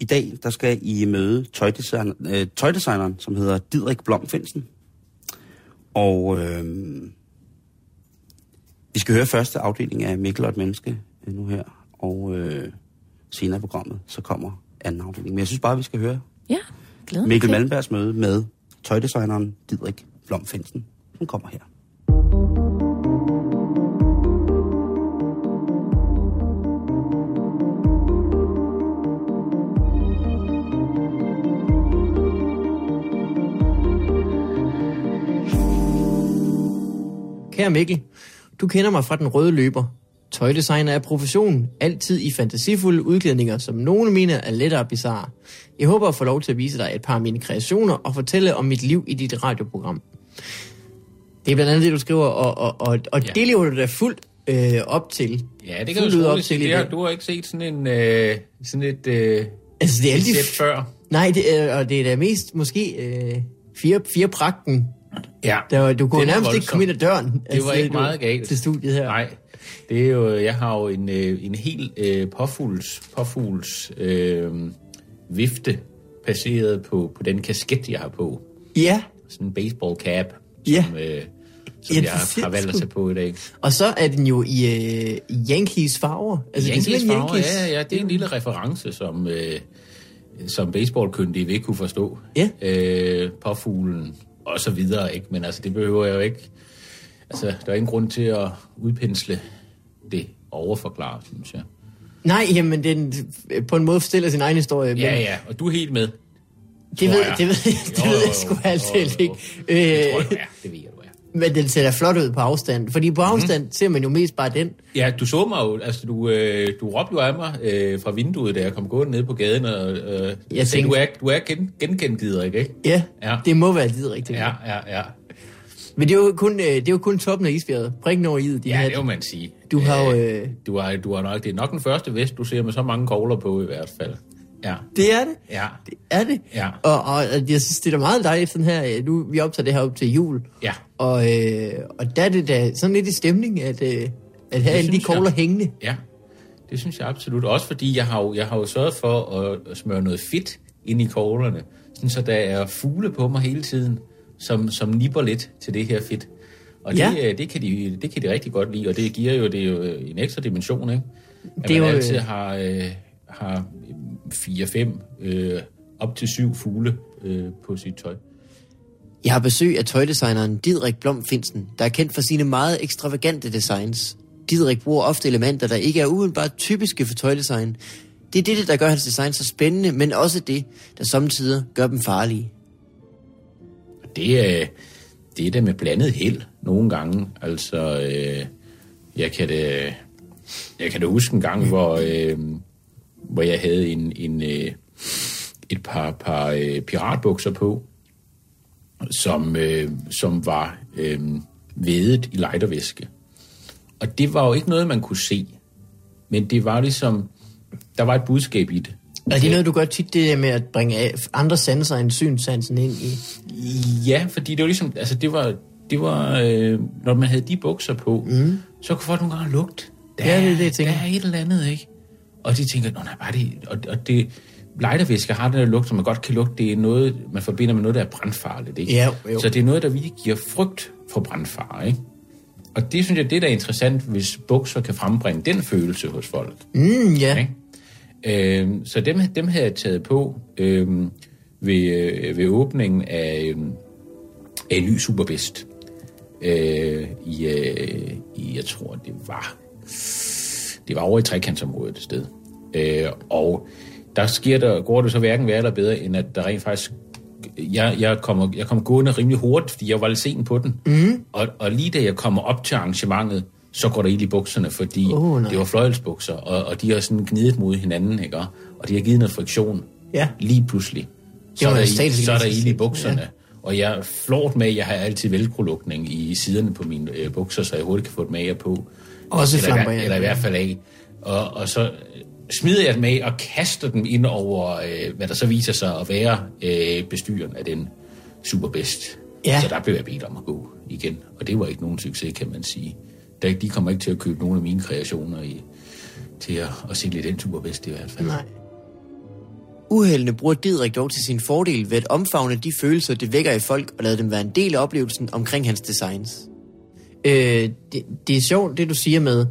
I dag, der skal I møde tøjdesign, øh, tøjdesigneren, som hedder Didrik Blom Finsen. Og øh, vi skal høre første afdeling af Mikkel og et menneske øh, nu her. Og øh, senere i programmet, så kommer anden afdeling. Men jeg synes bare, vi skal høre Ja, glæder Mikkel. Malmbergs møde med tøjdesigneren Didrik Blom Finsen. Hun kommer her. Kære Mikkel, du kender mig fra den røde løber. Tøjdesigner er profession, altid i fantasifulde udklædninger, som nogle mener er lettere bizarre. Jeg håber at få lov til at vise dig et par af mine kreationer og fortælle om mit liv i dit radioprogram. Det er blandt andet det, du skriver, og, og, og, og Ja. det lever du da fuldt øh, op til. Ja, det kan Fuldt du op til det har, du har ikke set sådan en øh, sådan et øh, Altså, det er sæt før. Nej, det er, og det er da mest måske øh, fire, fire pragten. Ja, Der, var- du kunne nærmest ikke voldsom. komme ind ad døren. det var ikke du- meget galt. Til studiet her. Nej, det er jo, jeg har jo en, øh, en helt øh, påfugls, påfugls øh, vifte baseret på, på den kasket, jeg har på. Ja, Sådan en baseball cap, Ja. som, øh, som Ja, jeg har, valgt at tage på i dag. og så er den jo i øh, Yankees farver. Altså, Yankees det er farver, ja, ja, det er en lille reference, som, øh, som baseballkyndige vil kunne forstå. Ja. Øh, påfuglen og så videre, ikke? Men altså, det behøver jeg jo ikke. Altså, der er ingen grund til at udpensle det overforklare, synes jeg. Nej, jamen, den på en måde fortæller sin egen historie. Men Ja, ja, og du er helt med. Det ved, jeg. det ved, det Jo, ved jeg sgu altid ikke. Det tror Øh, jeg, er. Det ved jeg. Men den ser da flot ud på afstand. Fordi på afstand mm. ser man jo mest bare den. Ja, du så mig jo, altså du, øh, du råbte jo af mig øh, fra vinduet, da jeg kom gående ned på gaden, og øh, jeg tænkte- du er, du er gen, genkendt, Didrik, ikke? Ja, Ja. det må være det rigtigt. Ja, ja, ja. Men det er jo kun, øh, det er jo kun toppen af isbjerget. Prikken over i de Ja, her. det må man sige. Du har jo... Øh, Du har, du har nok, det er nok den første vest, du ser med så mange kogler på i hvert fald. Ja, det er det. ja, Det er det. Ja. Og, og jeg synes, det er da meget dejligt sådan her. øh, Nu, vi optager det her op til jul. ja. Og, øh, og der er det da sådan lidt i stemning, at, øh, at have alle de kogler hængende. Ja, det synes jeg absolut. Også fordi jeg har jo, jeg har jo sørget for at, smøre noget fedt ind i koglerne, sådan så der er fugle på mig hele tiden, som, som nipper lidt til det her fedt. Og det, Ja. ja. det, kan de, det kan de rigtig godt lide, og det giver jo, det er jo en ekstra dimension, ikke? At Det er man jo, altid øh, har, øh, har fire, fem, øh, op til syv fugle øh, på sit tøj. Jeg har besøg af tøjdesigneren Didrik Blom Finsen, der er kendt for sine meget ekstravagante designs. Didrik bruger ofte elementer, der ikke er umiddelbart typiske for tøjdesign. Det er det, der gør hans design så spændende, men også det, der samtidig gør dem farlige. Det er, det er da med blandet held nogle gange. Altså, øh, jeg kan da, jeg kan da huske en gang, hvor, øh, hvor jeg havde en, en, øh, et par, par øh, piratbukser på, som, øh, som var øh, vedet i lightervæske. Og det var jo ikke noget, man kunne se. Men det var ligesom, der var et budskab i det. Er det noget, du gør tit, det der med at bringe af- andre sanser end synssansen ind i? Ja, fordi det var ligesom, altså det var, det var øh, når man havde de bukser på, mm. så kunne folk nogle gange lugte. Der, Ja, det er det, jeg tænker. Der er et eller andet, ikke? Og de tænker, nå nej, bare det, og, og det, lightervæske har den der lugt, som man godt kan lugte, det er noget, man forbinder med noget, der er brandfarligt, ikke? Ja, jo. Så det er noget, der virkelig giver frygt for brandfare, ikke? Og det synes jeg, det er da interessant, hvis bukser kan frembringe den følelse hos folk. Mm, ja. Ikke? Øhm, så dem, dem havde jeg taget på øhm, ved, øh, ved åbningen af, øhm, af en ny Superbest. Øh, i, øh, i, jeg tror, det var, det var over i trekantsområdet et sted. Øh, og der sker der, går det så hverken værre eller bedre, end at der rent faktisk jeg, jeg, kommer, jeg kommer gående rimelig hurtigt, fordi jeg var lidt sen på den. Mm. Og, og lige da jeg kommer op til arrangementet, så går der ild i bukserne, fordi nej. det var fløjelsbukser, og, og de har sådan gnidet mod hinanden, ikke? Og de har givet noget friktion Ja. lige pludselig. Så var er, der, jo statisk så er der ild i bukserne. Ja. Og jeg er flort med, at jeg har altid velcro-lukning i siderne på mine øh, bukser, så jeg hurtigt kan få et mager på. Også eller, i hver- flamboyant. eller i hvert fald af. Og, og så smider jeg dem af og kaster dem ind over, øh, hvad der så viser sig at være øh, bestyren af den superbest. Ja. Så der blev jeg bedt om at gå igen. Og det var ikke nogen succes, kan man sige. Der, de kommer ikke til at købe nogle af mine kreationer i, til at, at se lidt den superbest i hvert fald. Nej. Uheldene bruger Didrik dog til sin fordel ved at omfavne de følelser, det vækker i folk, og lade dem være en del af oplevelsen omkring hans designs. Øh, det, det er sjovt, det du siger med,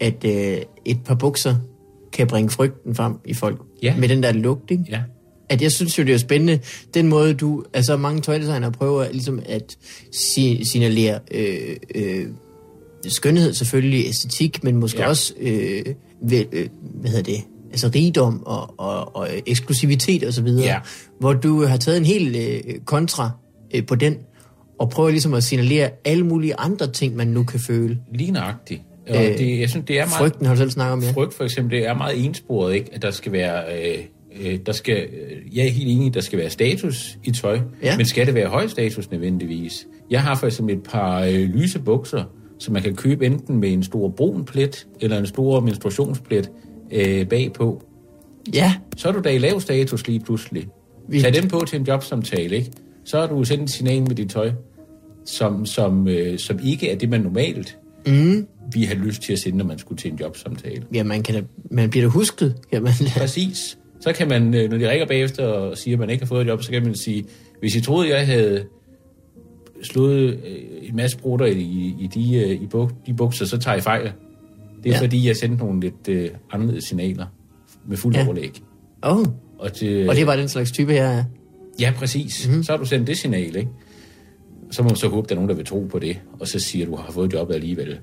at øh, et par bukser kan bringe frygten frem i folk. Ja. Med den der lugt, ikke? Ja. At jeg synes jo, det er spændende, den måde du, altså mange tøjdesignere prøver ligesom at si- signalere øh, øh, skønhed selvfølgelig, æstetik, men måske Ja. også, øh, ved, øh, hvad hedder det, altså rigdom og, og, og eksklusivitet og så videre. Ja. Hvor du har taget en hel øh, kontra øh, på den, og prøver ligesom at signalere alle mulige andre ting, man nu kan føle. Lige nøjagtigt. Og Øh, det, jeg synes, det er meget... Frygten har du selv snakket om, ja. Frygt for eksempel, det er meget ensporet, ikke? At der skal være... Øh, øh, der skal, øh, jeg er helt enig, der skal være status i tøj, Ja. men skal det være høj status nødvendigvis? Jeg har for eksempel et par øh, lyse bukser, som man kan købe enten med en stor brun plet, eller en stor menstruationsplet øh, bagpå. Ja, Så er du da i lav status lige pludselig. Vi- Tag dem på til en jobsamtale, ikke? Så har du sendt et signal med dit tøj, som, som, øh, som ikke er det, man normalt mm. vi har lyst til at sende, når man skulle til en jobsamtale. ja man, kan da, man bliver da husket. Jamen, Præcis. Så kan man, øh, når de ringer bagefter og siger, at man ikke har fået et job, så kan man sige, hvis I troede, jeg havde slået øh, en masse brutter i, i, de, øh, i buk, de bukser, så tager I fejl. Det er ja. Fordi, jeg sendte nogle lidt øh, anderledes signaler med fuld ja. Overlæg. oh, Og det, og det var den slags type her, ja. Ja, præcis. Mm. Så har du sendt det signal, ikke? Så må man så håbe, der er nogen, der vil tro på det, og så siger du, har fået jobbet alligevel.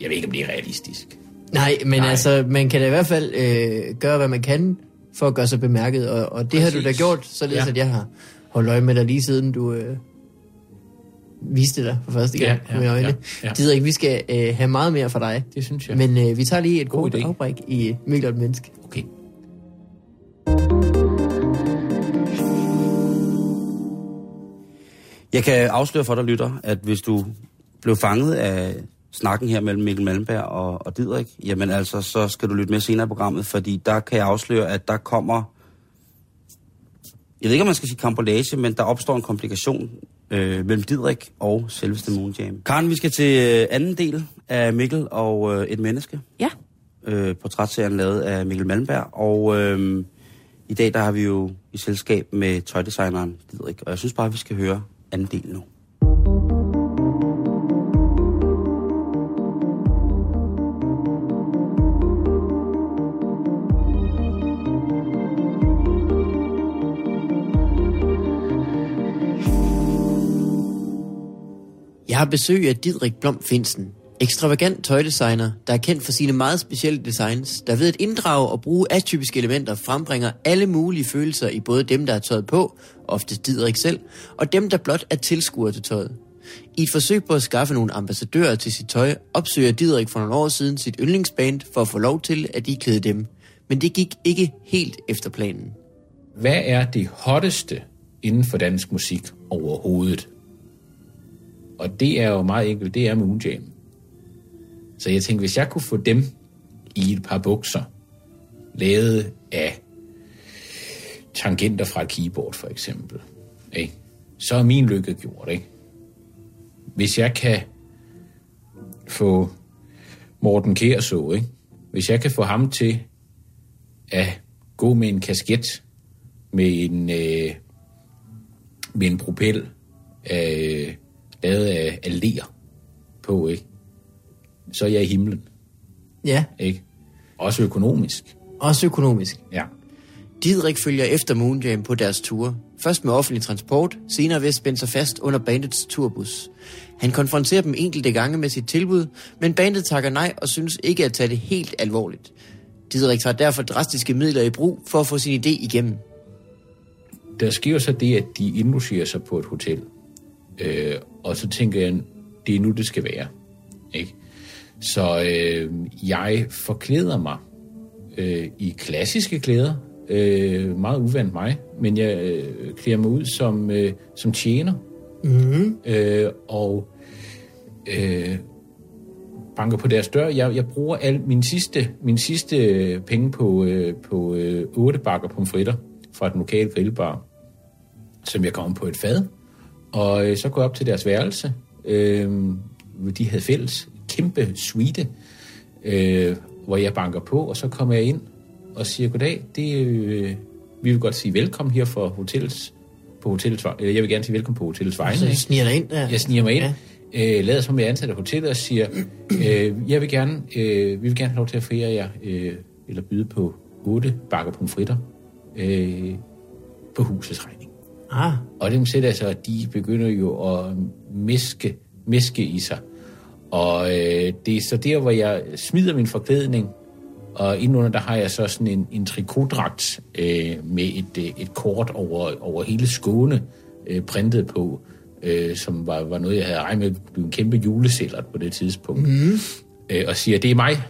Jeg ved ikke, om det er realistisk. Nej, men Nej. Altså, man kan da i hvert fald øh, gøre, hvad man kan for at gøre sig bemærket, og, og det har du da Præcis. gjort, således Ja. at jeg har holdt øje med dig lige siden du øh, viste dig for første gang Ja, ja, med øjne. ja, Ja, ja. Didrik, vi skal øh, have meget mere fra dig, Det synes jeg. men øh, vi tager lige et God kort idé. afbræk i Mikkel og menneske. Okay. Jeg kan afsløre for dig, lytter, at hvis du blev fanget af snakken her mellem Mikkel Malmberg og, og Didrik, jamen altså, så skal du lytte med senere i programmet, fordi der kan jeg afsløre, at der kommer... Jeg ved ikke, om man skal sige kampolage, men der opstår en komplikation øh, mellem Didrik og selveste Moonjam. Karen, vi skal til øh, anden del af Mikkel og øh, et menneske. Ja. øh, portrætserien lavet af Mikkel Malmberg. Og øh, i dag der har vi jo i selskab med tøjdesigneren Didrik, og jeg synes bare, vi skal høre anden del nu. Jeg har besøg af Didrik Blom Finsen, ekstravagant tøjdesigner, der er kendt for sine meget specielle designs, der ved at inddrage og bruge atypiske elementer frembringer alle mulige følelser i både dem, der er tøjet på, ofte Didrik selv, og dem, der blot er tilskuere til tøjet. I et forsøg på at skaffe nogle ambassadører til sit tøj, opsøger Didrik for nogle år siden sit yndlingsband for at få lov til at iklæde dem. Men det gik ikke helt efter planen. Hvad er det hotteste inden for dansk musik overhovedet? Og det er jo meget enkelt, det er Moonjam. Så jeg tænkte, hvis jeg kunne få dem i et par bukser, lavet af tangenter fra et keyboard for eksempel, ikke? så er min lykke gjort. Ikke? Hvis jeg kan få Morten Kær så, ikke? hvis jeg kan få ham til at gå med en kasket med en, øh, med en propel øh, lavet af, af ler på, ikke? Så er jeg i himlen. Ja, Ikke? Også økonomisk. også økonomisk. Ja. Didrik følger efter Moonjam på deres ture. Først med offentlig transport, senere ved at spænde sig fast under bandets turbus. Han konfronterer dem enkelte gange med sit tilbud, men bandet takker nej og synes ikke at tage det helt alvorligt. Didrik tager derfor drastiske midler i brug for at få sin idé igennem. Der sker så det, at de indlogerer sig på et hotel. Øh, og så tænker jeg, det er nu, det skal være. Ikke? Så øh, jeg forklæder mig øh, i klassiske klæder. Øh, meget uvandt mig. Men jeg øh, klæder mig ud som, øh, som tjener. Mm-hmm. Øh, og øh, banker på deres dør. Jeg, jeg bruger al min sidste, min sidste penge på, øh, på øh, otte bakker pomfritter fra den lokale grillbar, som jeg kom på et fad. Og øh, så går jeg op til deres værelse. Øh, de havde fælles kæmpe suite, øh, hvor jeg banker på, og så kommer jeg ind og siger, goddag, det øh, vi vil godt sige velkommen her for hotellets, på hotellets, øh, jeg vil gerne sige velkommen på hotellets vegne. Så ikke? sniger dig ind der. Jeg sniger mig ind, Ja. øh, lader som jeg er ansat af hotellet og siger, øh, jeg vil gerne, øh, vi vil gerne have lov til at fære jer, øh, eller byde på otte bakker pomfritter øh, på husets regning. Ah, Og dem sætter altså, de begynder jo at miske, miske i sig. Og øh, det er så der, hvor jeg smider min forklædning, og indenunder der har jeg så sådan en, en trikotdragt øh, med et, øh, et kort over, over hele Skåne øh, printet på, øh, som var, var noget, jeg havde regnet med at blive en kæmpe julesælger på det tidspunkt. Mm. Øh, og siger, det er mig,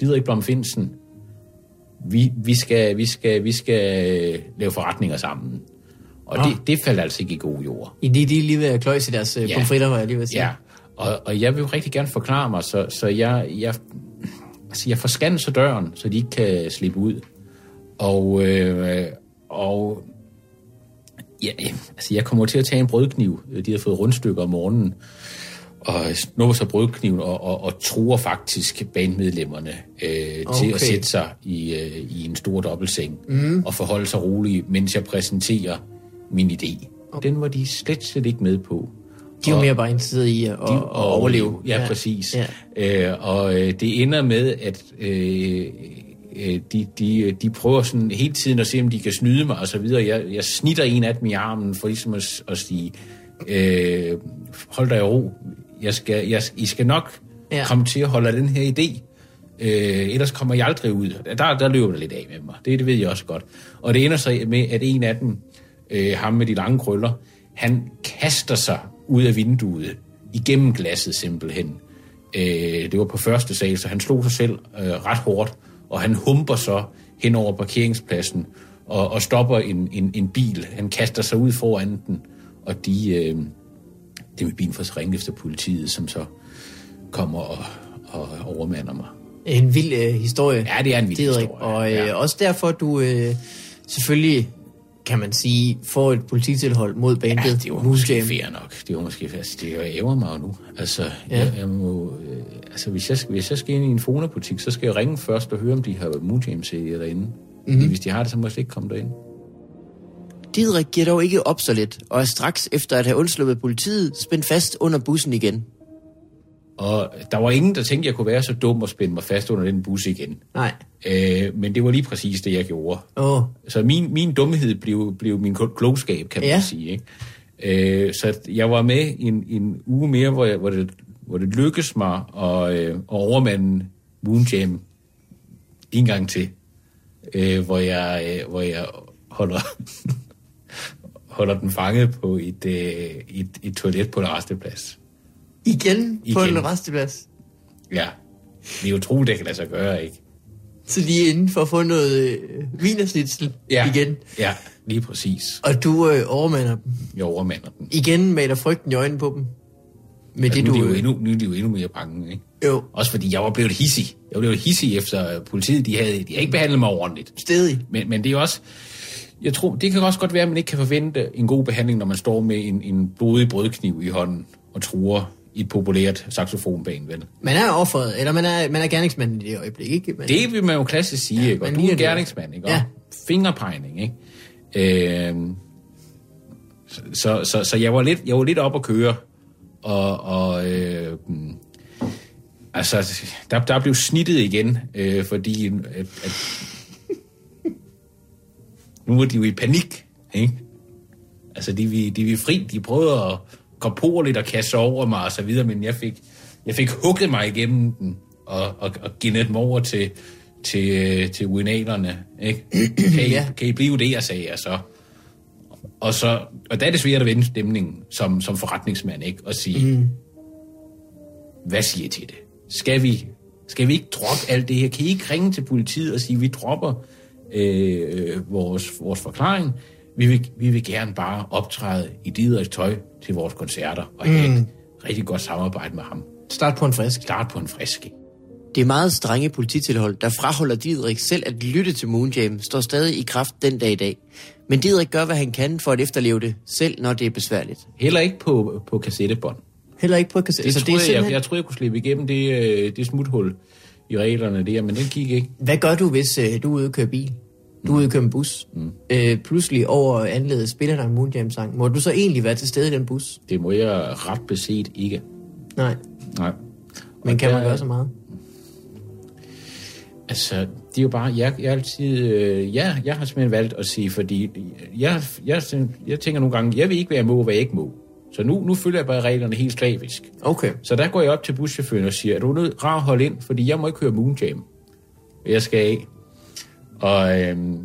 Didrik Blom Finsen. Vi, vi, skal, vi, skal, vi skal øh, lave forretninger sammen. Og Ah. det, det faldt altså ikke i god jord. i de, de lige ved at kløjse deres ja. Ja. pomfritter, var jeg lige ved at sige. Ja, og, og jeg vil jo rigtig gerne forklare mig, så, så jeg, jeg, altså jeg forskanser døren, så de ikke kan slippe ud. Og, øh, og ja, altså jeg kommer til at tage en brødkniv. De har fået rundstykker om morgenen. Og snupper så brødkniven og, og, og truer faktisk bandmedlemmerne øh, okay. til at sætte sig i, øh, i en stor dobbeltseng mm. og forholde sig roligt, mens jeg præsenterer min idé. Okay. Den var de slet, slet ikke med på. De er jo mere bare interesseret i at, at, at overleve. Ja, ja. præcis. Ja. Øh, og øh, det ender med, at øh, øh, de, de, de prøver sådan hele tiden at se, om de kan snyde mig og så videre. Jeg, jeg snitter en af dem i armen for ligesom at, at sige, øh, hold dig i ro. Jeg skal, jeg, I skal nok Ja. komme til at holde den her idé. Øh, ellers kommer jeg aldrig ud. Der, der løber det lidt af med mig. Det, det ved jeg også godt. Og det ender så med, at en af dem, øh, ham med de lange krøller, han kaster sig ud af vinduet, igennem glasset simpelthen. Øh, det var på første sal, så han slog sig selv øh, ret hårdt, og han humper så hen over parkeringspladsen og, og stopper en, en, en bil. Han kaster sig ud foran den, og de, øh, det med bilen får så efter politiet, som så kommer og, og overmander mig. En vild øh, historie. Ja, det er en vild Didrik. historie, Og øh, ja. også derfor, du øh, selvfølgelig, kan man sige, får et polititilhold mod bandet Ja, det var måske fair nok. Det var måske fair. Det mig jo nu. Altså, Ja. jeg, jeg må, øh, altså hvis, jeg, hvis jeg skal ind i en fonebutik, så skal jeg ringe først og høre, om de har Moon James derinde. Mhm. Mm-hmm. Hvis de har det, så må jeg slet ikke komme derind. Didrik giver dog ikke op så let, og er straks efter at have undsluppet politiet, spændt fast under bussen igen. Og der var ingen, der tænkte, jeg kunne være så dum og spænde mig fast under den bus igen. Nej. Øh, men det var lige præcis det, jeg gjorde. Åh, Så min, min dumhed blev, blev min kl- klogskab, kan man ja. sige. Ikke? Øh, så jeg var med en, en uge mere, hvor, jeg, hvor, det, hvor det lykkedes mig at, øh, at overmande Moon Jam en gang til. Øh, hvor, jeg, øh, hvor jeg holder, holder den fanget på et, øh, et, et toilet på en resteplads. Igen, på Igen. en resteplads. Ja, det er utroligt, det kan lade sig gøre, ikke? Så de er inde for at få noget øh, vinersnitsel Ja, igen. ja lige præcis. Og du øh, overmander dem. Jeg overmander den. Igen maler frygten i øjnene på dem. Med det, nu, du... er de jo endnu, nu er de jo endnu mere bange, ikke? Jo, Også fordi jeg var blevet hissig. Jeg blevet hissig efter øh, politiet. De havde, de havde ikke behandlet mig ordentligt. stedig. Men, men det er også... Jeg tror, det kan også godt være, at man ikke kan forvente en god behandling, når man står med en, en blodig brødkniv i hånden og truer et populært saxofonbane, vel? Man er offeret, eller man er, man er gerningsmanden i det øjeblik, ikke? Man, Det vil man jo klassisk sige, Ja, ikke? Og du er en gerningsmand, ikke? Og Ja. fingerpegning, ikke? Øhm, så, så, så, jeg var lidt, jeg var lidt op at køre, og, og øh, altså, der, der blev snittet igen, øh, fordi at, at, nu var de jo i panik, ikke? Altså, de, vi, de vi fri, de prøvede at lidt og kaste sig over mig og så videre, men jeg fik, jeg fik hugget mig igennem den og, og, og givet dem over til, til, øh, til urinalerne, ikke? Kan I, Ja. kan I blive det, jeg sagde jeg så? Og, så, og der er det svært at vende stemningen som, som forretningsmand, ikke? Og sige, mm. hvad siger I til det? Skal vi, skal vi ikke droppe alt det her? Kan I ikke ringe til politiet og sige, vi dropper øh, vores, vores forklaring? Vi vil, vi vil gerne bare optræde i Dideriks tøj til vores koncerter og have et rigtig godt samarbejde med ham. Start på en frisk. Start på en frisk. Det er meget strenge polititilhold, der fraholder Didrik selv at lytte til Moonjam, står stadig i kraft den dag i dag. Men Didrik gør, hvad han kan for at efterleve det, selv når det er besværligt. Heller ikke på, på kassettebånd. Heller ikke på kassette. Det, Altså, det er jeg, simpelthen... jeg troede, jeg kunne slippe igennem det, øh, det smuthul i reglerne der, men den gik ikke. Hvad gør du, hvis øh, du er ude og køre bil? Du er ude og køre en bus. Mm. Øh, pludselig over anledet spiller der en Moonjam-sang. Må du så egentlig være til stede i den bus? Det må jeg ret beset ikke. Nej. Nej. Men Og kan man der- gøre så meget? Altså, det er jo bare, jeg, jeg altid, øh, ja, jeg har simpelthen valgt at sige, fordi jeg, jeg, jeg tænker nogle gange, jeg vil ikke være må, hvad jeg ikke må. Så nu, nu følger jeg bare reglerne helt slavisk. Okay. Så der går jeg op til buschaufføren og siger, er du nødt rar at holde ind, fordi jeg må ikke køre Moonjam. Jeg skal af. Og, øhm,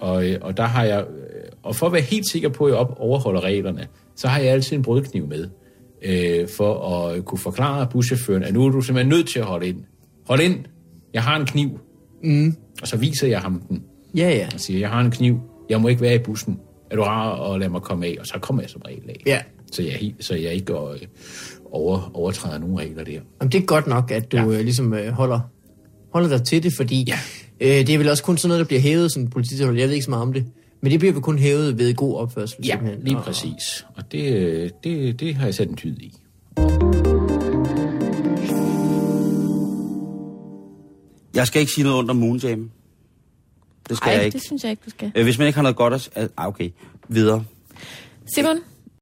og, øh, og der har jeg, øh, og for at være helt sikker på, at jeg op overholder reglerne, så har jeg altid en brødkniv med, øh, for at kunne forklare buschaufføren, at nu er du simpelthen nødt til at holde ind. Hold ind, jeg har en kniv. Mm. Og så viser jeg ham den, Ja, ja. og siger, jeg har en kniv, jeg må ikke være i bussen. Er du rar at lade mig komme af? Og så kommer jeg som regel af. Ja. Så jeg, så jeg ikke øh, over, overtræder nogen regler der. Jamen, det er godt nok, at du Ja. øh, ligesom øh, holder, holder dig til det, fordi Ja. Øh, det er vel også kun sådan noget, der bliver hævet som polititilhold. Jeg ved ikke så meget om det. Men det bliver vel kun hævet ved god opførsel. Ja, simpelthen. lige præcis. Og det, øh, det, det har jeg sat en tyd i. Jeg skal ikke sige noget under Moonjam. Det skal Nej, jeg ikke. det synes jeg ikke, du skal. Øh, Hvis man ikke har noget godt at... ah, okay. Videre. Simon,